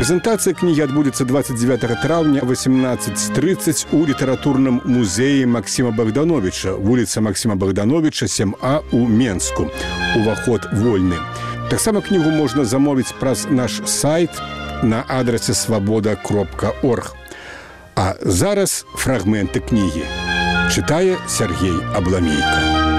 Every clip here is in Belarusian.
Прэзентацыя кнігі адбудзецца 29 траўня 1830 у літаратурным музеі Масіма Богдановича, вуліца Масіма Богдановича 7А у Менску. Уваход вольны. Таксама кнігу можна замовіць праз наш сайт на адрасе свабода кропка орг. А зараз фрагменты кнігі. Чытае Сергей Абламейка.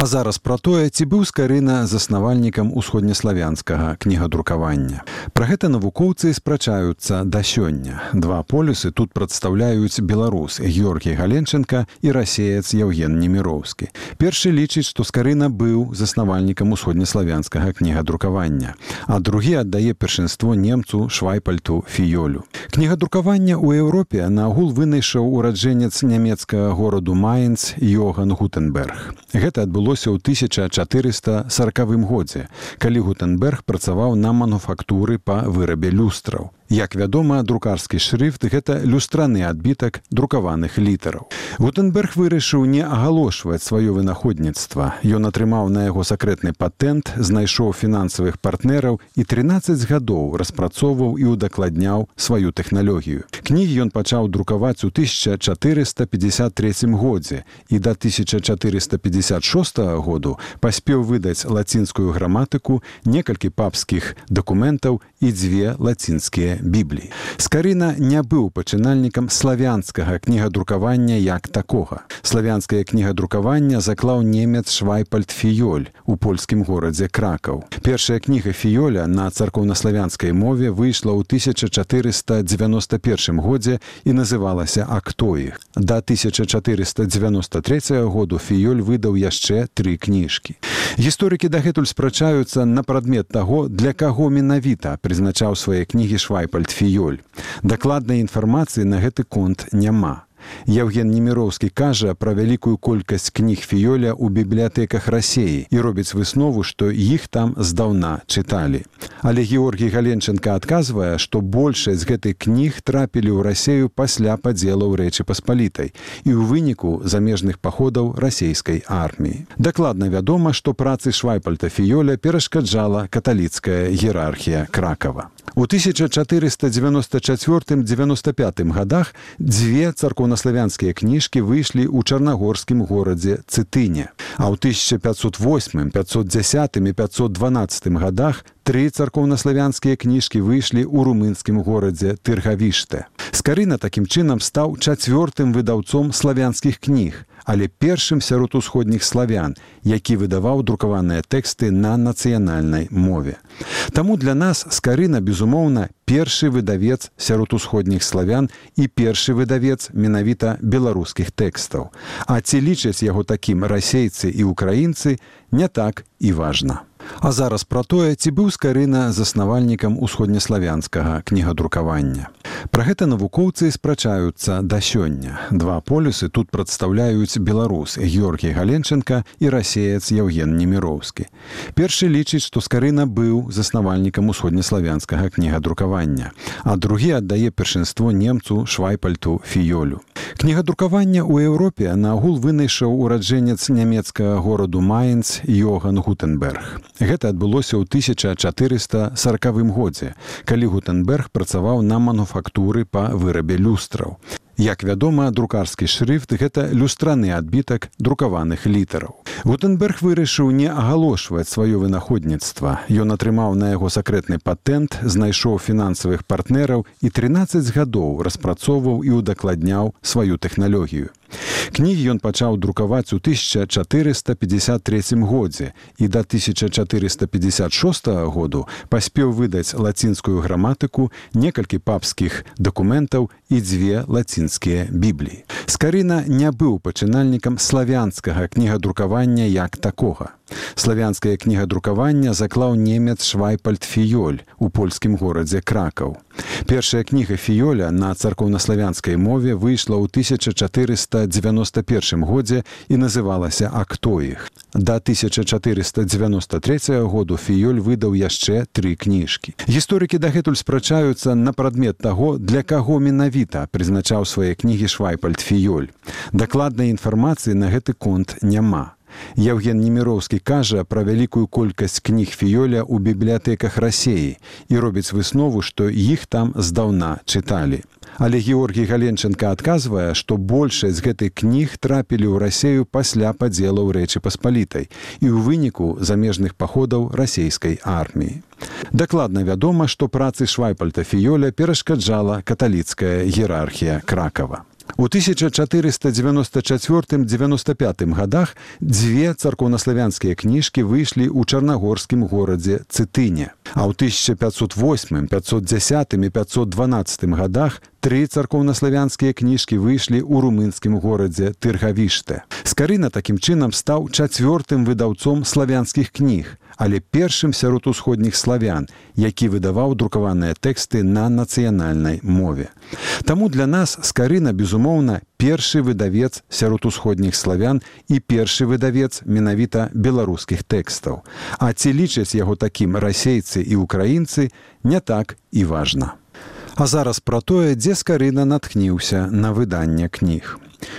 А зараз пра тое, ці быў скарына заснавальнікам усходнеславянскага кнігадрукавання. Пра гэта навукоўцы спрачаюцца да сёння. Два полюсы тут прадстаўляюць беларус Георгій Галенчынка і расеец Яўген Неміроўскі. Першы лічыць, што скарына быў заснавальнікам усходнеславянскага кнігадрукавання, а другі аддае першынство немцу швайпальту фіёлю. Кнігадрукавання ў Еўропе наагул вынайшаў ураджэнец нямецкага гораду Майнц Йоган Гутенберг. Гэта адбыло адбылося ў 1440 годзе, калі Гутенберг працаваў на мануфактуры па вырабе люстраў. Як вядома, друкарскі шрыфт гэта люстраны адбітак друкаваных літараў. Гутенберг вырашыў не агалошваць сваё вынаходніцтва. Ён атрымаў на яго сакрэтны патэнт, знайшоў фінансавых партнераў і 13 гадоў распрацоўваў і ўдакладняў сваю тэхналогію. Кнігі ён пачаў друкаваць у 1453 годзе і да 1456 году паспеў выдаць лацінскую граматыку, некалькі папскіх дакументаў і дзве лацінскія бібліі. Скарына не быў пачынальнікам славянскага кнігадрукавання як такога. Славянскае кнігадрукаванне заклаў немец швайпальт фіёль у польскім горадзе кракаў. Першая кніга фіёля на царкоўнаславянскай мове выйшла ў 1491 годзе і называлася актоі. Да 1493 году фіёль выдаў яшчэ тры кніжкі. Гісторыкі дагэтуль спрачаюцца на прадмет таго, для каго менавіта прызначаў свае кнігі швайп пальтфіёль. Дакладнай інфармацыі на гэты конт няма. Яўген Неміроўскі кажа пра вялікую колькасць кніг фіёля ў бібліятэках рассеі і робіць выснову, што іх там здаўна чыталі. Але Георгій Галенчынка адказвае, што большасць гэтых кніг трапілі ў рассею пасля падзелаў рэчы паспалітай і ў выніку замежных паходаў расійскай арміі. Дакладна вядома, што працы швайпальта фіёля перашкаджала каталіцкая іерархія кракава. У 1494-95 годах дзве царкоўнаславянскія кніжкі выйшлі ў чарнагорскім горадзе цытыне. А ў 1508, 510 і 512 годах тры царкоўнаславянскія кніжкі выйшлі ў румынскім горадзе тыргавіште. Скарына такім чынам стаў чацвёртым выдаўцом славянскіх кніг, але першым сярод усходніх славян, які выдаваў друкаваныя тэксты на нацыянальнай мове. Таму для нас скарына безумоўна першы выдавец сярод усходніх славян і першы выдавец менавіта беларускіх тэкстаў. А ці лічаць яго такім расейцы і украінцы не так і важна. А зараз пра тое, ці быў скарына заснавальнікам усходнеславянскага кнігадрукавання. Пра гэта навукоўцы спрачаюцца да сёння. Два полюсы тут прадстаўляюць беларус Георгій Галенчынка і расеец Яўген Неміроўскі. Першы лічыць, што скарына быў заснавальнікам усходнеславянскага кнігадрукавання, а другі аддае першынство немцу швайпальту фіёлю. Кнігадрукавання ў Еўропе наагул вынайшаў ураджэнец нямецкага гораду Майнц Йоган Гутенберг. Гэта адбылося ў 1440 годзе, калі Гутенберг працаваў на мануфактуры па вырабе люстраў. Як вядома, друкарскі шрыфт гэта люстраны адбітак друкаваных літараў. Гутенберг вырашыў не агалошваць сваё вынаходніцтва. Ён атрымаў на яго сакрэтны патэнт, знайшоў фінансавых партнераў і 13 гадоў распрацоўваў і ўдакладняў сваю тэхналогію. Кнігі ён пачаў друкаваць у 1453 годзе і да 1456 году паспеў выдаць лацінскую граматыку, некалькі папскіх дакументаў і дзве лацінскія бібліі. Скарына не быў пачынальнікам славянскага кнігадрукавання як такога. Славянскае кнігадрукавання заклаў немец Швайпальд Фіёль у польскім горадзе Кракаў. Першая кніга Фіёля на царкоўнаславянскай мове выйшла ў 1491 годзе і называлася «А кто іх?». Да 1493 году Фіёль выдаў яшчэ тры кніжкі. Гісторыкі дагэтуль спрачаюцца на прадмет таго, для каго менавіта прызначаў свае кнігі Швайпальд Фіёль. Дакладнай інфармацыі на гэты конт няма. Евген Неміроўскі кажа пра вялікую колькасць кніг фіёля ў бібліятэках рассеі і робіць выснову, што іх там здаўна чыталі. Але Георгій Галенченко адказвае, што большасць гэтых кніг трапілі ў рассею пасля падзелаў рэчы паспалітай і ў выніку замежных паходаў расійскай арміі. Дакладна вядома, што працы швайпальта фіёля перашкаджала каталіцкая іерархія кракава. У 1494-95 годах дзве царкоўнаславянскія кніжкі выйшлі ў чарнагорскім горадзе цытыне. А ў 1508, 510 і 512 годах тры царкоўнаславянскія кніжкі выйшлі ў румынскім горадзе тыргавіште. Скарына такім чынам стаў чацвёртым выдаўцом славянскіх кніг, але першым сярод усходніх славян, які выдаваў друкаваныя тэксты на нацыянальнай мове. Таму для нас скарына безумоўна першы выдавец сярод усходніх славян і першы выдавец менавіта беларускіх тэкстаў. А ці лічаць яго такім расейцы і украінцы не так і важна. А зараз пра тое, дзе скарына натхніўся на выданне кніг.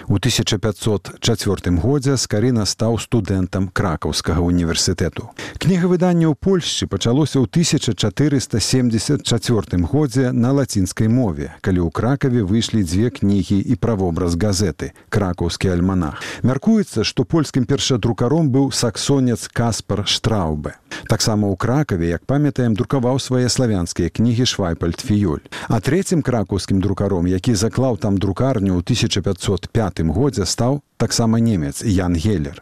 У 1504 годзе скарына стаў студэнтам кракаўскага універсітэту. Кнігавыданне ў Польшчы пачалося ў 1474 годзе на лацінскай мове, калі ў кракаве выйшлі дзве кнігі і правобраз газеты кракаўскі альманах. Мяркуецца, што польскім першадрукаром быў саксонец Каспар Штраубе. Таксама ў кракаве, як памятаем, друкаваў свае славянскія кнігі Швайпальд Фіёль. А трэцім кракаўскім друкаром, які заклаў там друкарню ў 1500 1905 годзе стаў таксама немец Ян Гелер.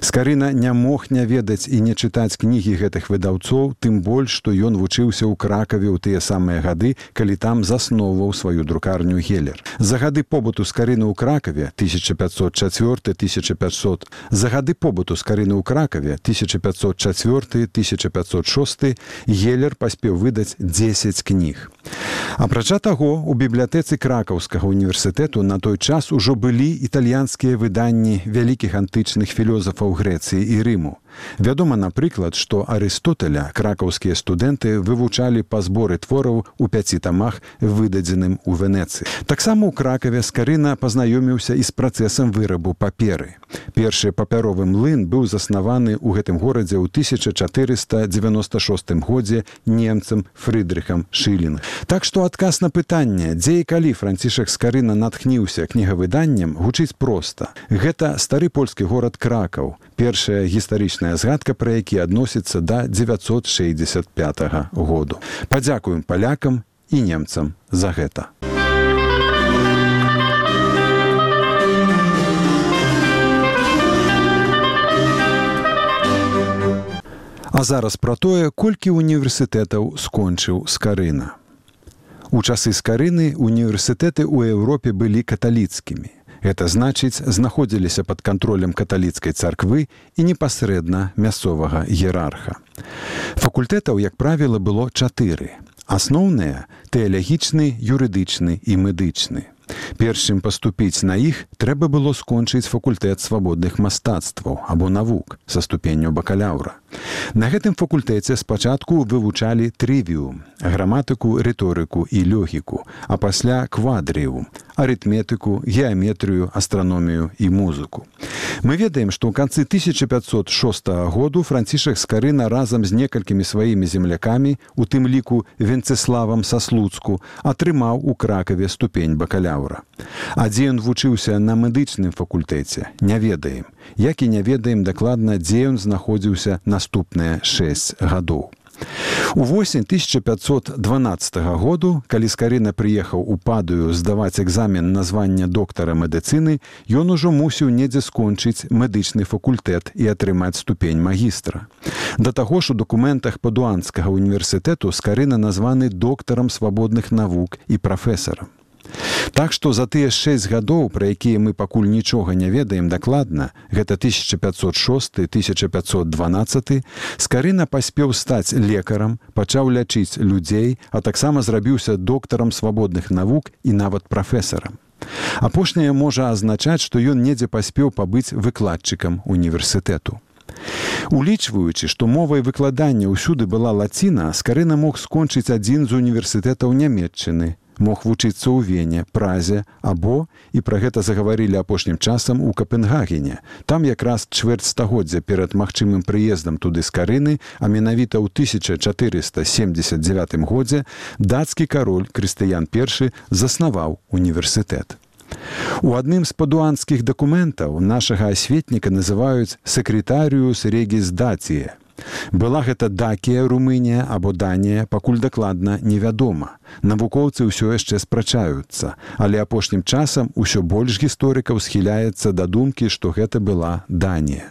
Скарына не мог не ведаць і не чытаць кнігі гэтых выдаўцоў, тым больш, што ён вучыўся ў кракаве ў тыя самыя гады, калі там засноўваў сваю друкарню Гелер. За гады побыту скарыны ў кракаве 1504-1500 за гады побыту скарыны ў кракаве 1504-1506 Гелер паспеў выдаць 10 кніг. Апрача таго, у бібліятэцы кракаўскага універсітэту на той час ужо былі італьянскія выданні вялікіх антычных філёзафаў Грэцыі і Рыму. Вядома, напрыклад, што Арыстоталя кракаўскія студэнты вывучалі па зборы твораў у пяці тамах выдадзеным у Венецыі. Таксама ў кракаве скарына пазнаёміўся і з працэсам вырабу паперы. Першы папяровы млын быў заснаваны ў гэтым горадзе ў 1496 годзе немцам фрыдрыхам шылін. Так што адказ на пытанне, дзе і калі францішак скарына натхніўся кнігавыданнем гучыць проста. Гэта стары польскі горад кракаў, першая гістарычная згадка пра які адносіцца да 965 -го году. Падзякуем палякам і немцам за гэта. А зараз пра тое колькі універсітэтаў скончыў скарына. У часы скарыны універсітэты ў Еўропе былі каталіцкімі Гэта значыць, знаходзіліся пад кантролем каталіцкай царквы і непасрэдна мясцовага іерарха. Факультэтаў, як правіла, было чатыры. Асноўныя тэалагічны, юрыдычны і медычны. Перш чым паступіць на іх трэба было скончыць факультэт свабодных мастацтваў або навук са ступенню бакаляўра. На гэтым факультэце спачатку вывучалі трывіум, граматыку, рыторыку і лёгіку, а пасля квадрыум, арытметыку, геаметрыю, астраномію і музыку. Мы ведаем, што ў канцы 1506 году францішах скарына разам з некалькімі сваімі землякамі, у тым ліку венцеславам са слуцку, атрымаў у кракаве ступень бакаляўра. А дзе ён вучыўся на медычным факультэце, не ведаем, як і не ведаем дакладна, дзе ён знаходзіўся наступныя 6 гадоў. У восень 1512 году, калі скарына прыехаў у падаю здаваць экзамен на званне доктара медыцыны, ён ужо мусіў недзе скончыць медычны факультэт і атрымаць ступень магістра. Да таго ж у дакументах падуанскага універсітэту скарына названы доктарам свабодных навук і прафесарам. Так што за тыя шэсць гадоў, пра якія мы пакуль нічога не ведаем дакладна, гэта 1506-1512, скарына паспеў стаць лекарам, пачаў лячыць людзей, а таксама зрабіўся доктарам свабодных навук і нават прафесарам. Апошняе можа азначаць, што ён недзе паспеў пабыць выкладчыкам універсітэту. Улічваючы, што мовай выкладання ўсюды была лаціна, скарына мог скончыць адзін з універсітэтаў нямметчыны, мог вучыцца ў вене празе або і пра гэта загаварылі апошнім часам у капенгагене. Там якраз чвэрць стагоддзя перад магчымым прыездам туды з карыны а менавіта ў 1479 годзе дацкі кароль крыстыян першы заснаваў універсітэт. У адным з падуанскіх дакументаў нашага асветніка называюць сакретарыус регіздація Была гэта дакія румынія або данія пакуль дакладна невядома. Навукоўцы ўсё яшчэ спрачаюцца, але апошнім часам усё больш гісторыкаў схіляецца да думкі, што гэта была данія.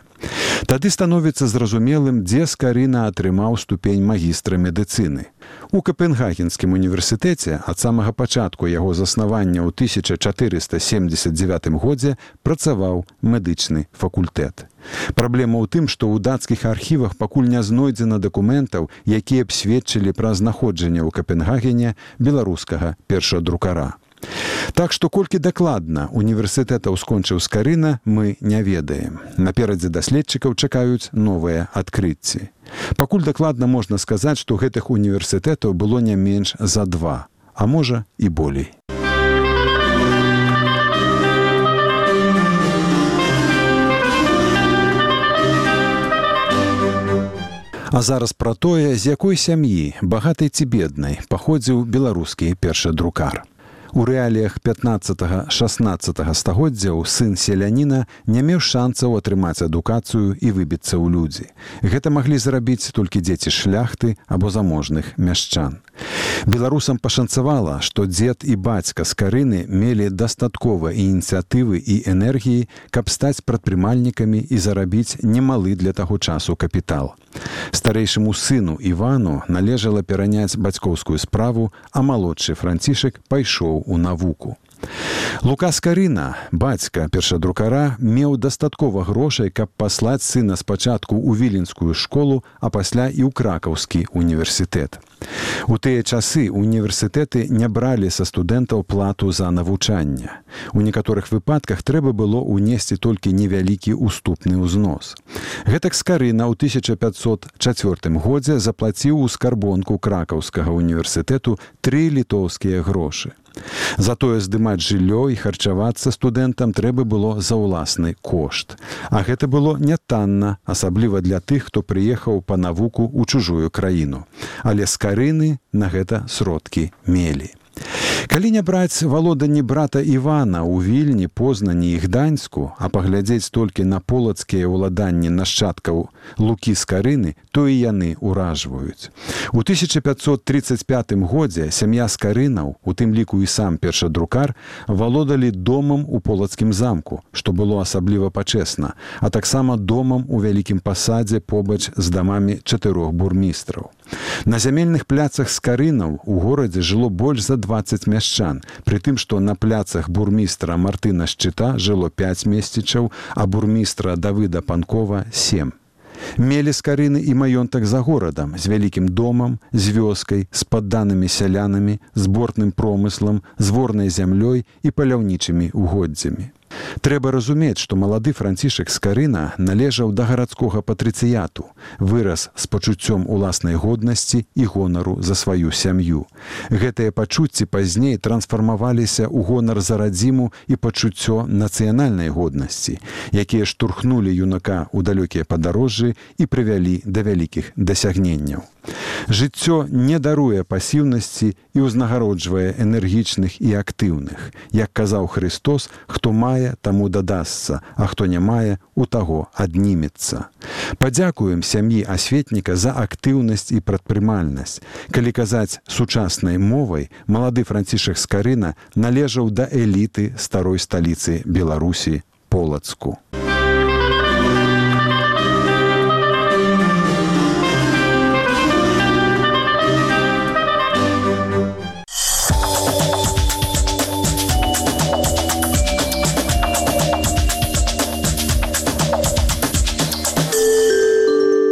Тады становіцца зразумелым, дзе скарына атрымаў ступень магістра медыцыны. У капенгагенскім універсітэце ад самага пачатку яго заснавання ў 1479 годзе працаваў медычны факультэт. Праблема ў тым, што ў дацкіх архівах пакуль не знойдзена дакументаў, якія б сведчылі пра знаходжанне ў капенгагене беларускага першадрукара. Так што колькі дакладна універсітэтаў скончыў скарына мы не ведаем. Наперадзе даследчыкаў чакаюць новыя адкрыцці. Пакуль дакладна можна сказаць, што гэтых універсітэтаў было не менш за два, а можа і болей. А зараз пра тое, з якой сям'і багатай ці беднай паходзіў беларускі першадрукар. У рэаліях 15-16 стагоддзяў сын селяніна не меў шанцаў атрымаць адукацыю і выбіцца ў людзі. Гэта маглі зрабіць толькі дзеці шляхты або заможных мяшчан. Беларусам пашанцавала, што дзед і бацька з карыны мелі дастаткова ініцыятывы і энергіі, каб стаць прадпрымальнікамі і зарабіць немалы для таго часу капітал. Старэйшаму сыну Івану належала пераняць бацькоўскую справу, а малодшы францішак пайшоў у навуку. Лукас Карына, бацька першадрукара, меў дастаткова грошай, каб паслаць сына спачатку ў віленскую школу, а пасля і ў кракаўскі універсітэт. У тыя часы універсітэты не бралі са студэнтаў плату за навучанне. У некаторых выпадках трэба было ўнесці толькі невялікі уступны ўзнос. Гэтак скарына ў 1504 годзе заплаціў у скарбонку кракаўскага універсітэту тры літоўскія грошы. Затое здымаць жыллё і харчавацца студэнтам трэба было за ўласны кошт. А гэта было нятанна, асабліва для тых, хто прыехаў па навуку ў чужую краіну. Але скарыны на гэта сродкі мелі. Калі не браць валоданні брата Івана ў вільні познані і гданьску, а паглядзець толькі на полацкія ўладанні нашчадкаў лукі з карыны, то і яны ўражваюць. У 1535 годзе сям'я з карынаў, у тым ліку і сам першадрукар, валодалі домам у полацкім замку, што было асабліва пачесна, а таксама домам у вялікім пасадзе побач з дамамі чатырох бурмістраў. На зямельных пляцах з карынаў у горадзе жыло больш за 20 мяшчан, пры тым, што на пляцах бурмістра Мартына шчыта жыло 5 месцічаў, а бурмістра Давыда Панкова 7. Мелі скарыны і маёнтак за горадам, з вялікім домам, з вёскай, з падданымі сялянамі, зборным промыслам, зворнай зямлёй і паляўнічымі угоддзямі. Трэба разумець, што малады францішак скарына належаў да гарадскога патрыцыяту, вырас з пачуццём уласнай годнасці і гонару за сваю сям'ю. Гэтыя пачуцці пазней трансфармаваліся ў гонар за радзіму і пачуццё нацыянальнай годнасці, якія штурхнулі юнака ў далёкія падарожжы і прывялі да вялікіх дасягненняў. Жыццё не даруе пасіўнасці і ўзнагароджвае энергічных і актыўных. Як казаў Христос, хто мае, таму дадасца, а хто не мае, у таго аднімецца. Падзякуем сям'і асветніка за актыўнасць і прадпрымальнасць. Калі казаць сучаснай мовай, малады францішах скарына належаў да эліты старой сталіцы Беларусі полацку.